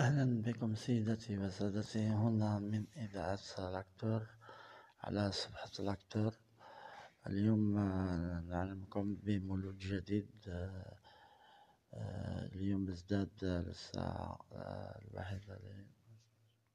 أهلا بكم سيدتي وسادتي. هنا من إذاعة لاكتور على صفحة لاكتور اليوم آه، نعلمكم بمولود جديد آه، آه، اليوم ازداد الساعة الواحدة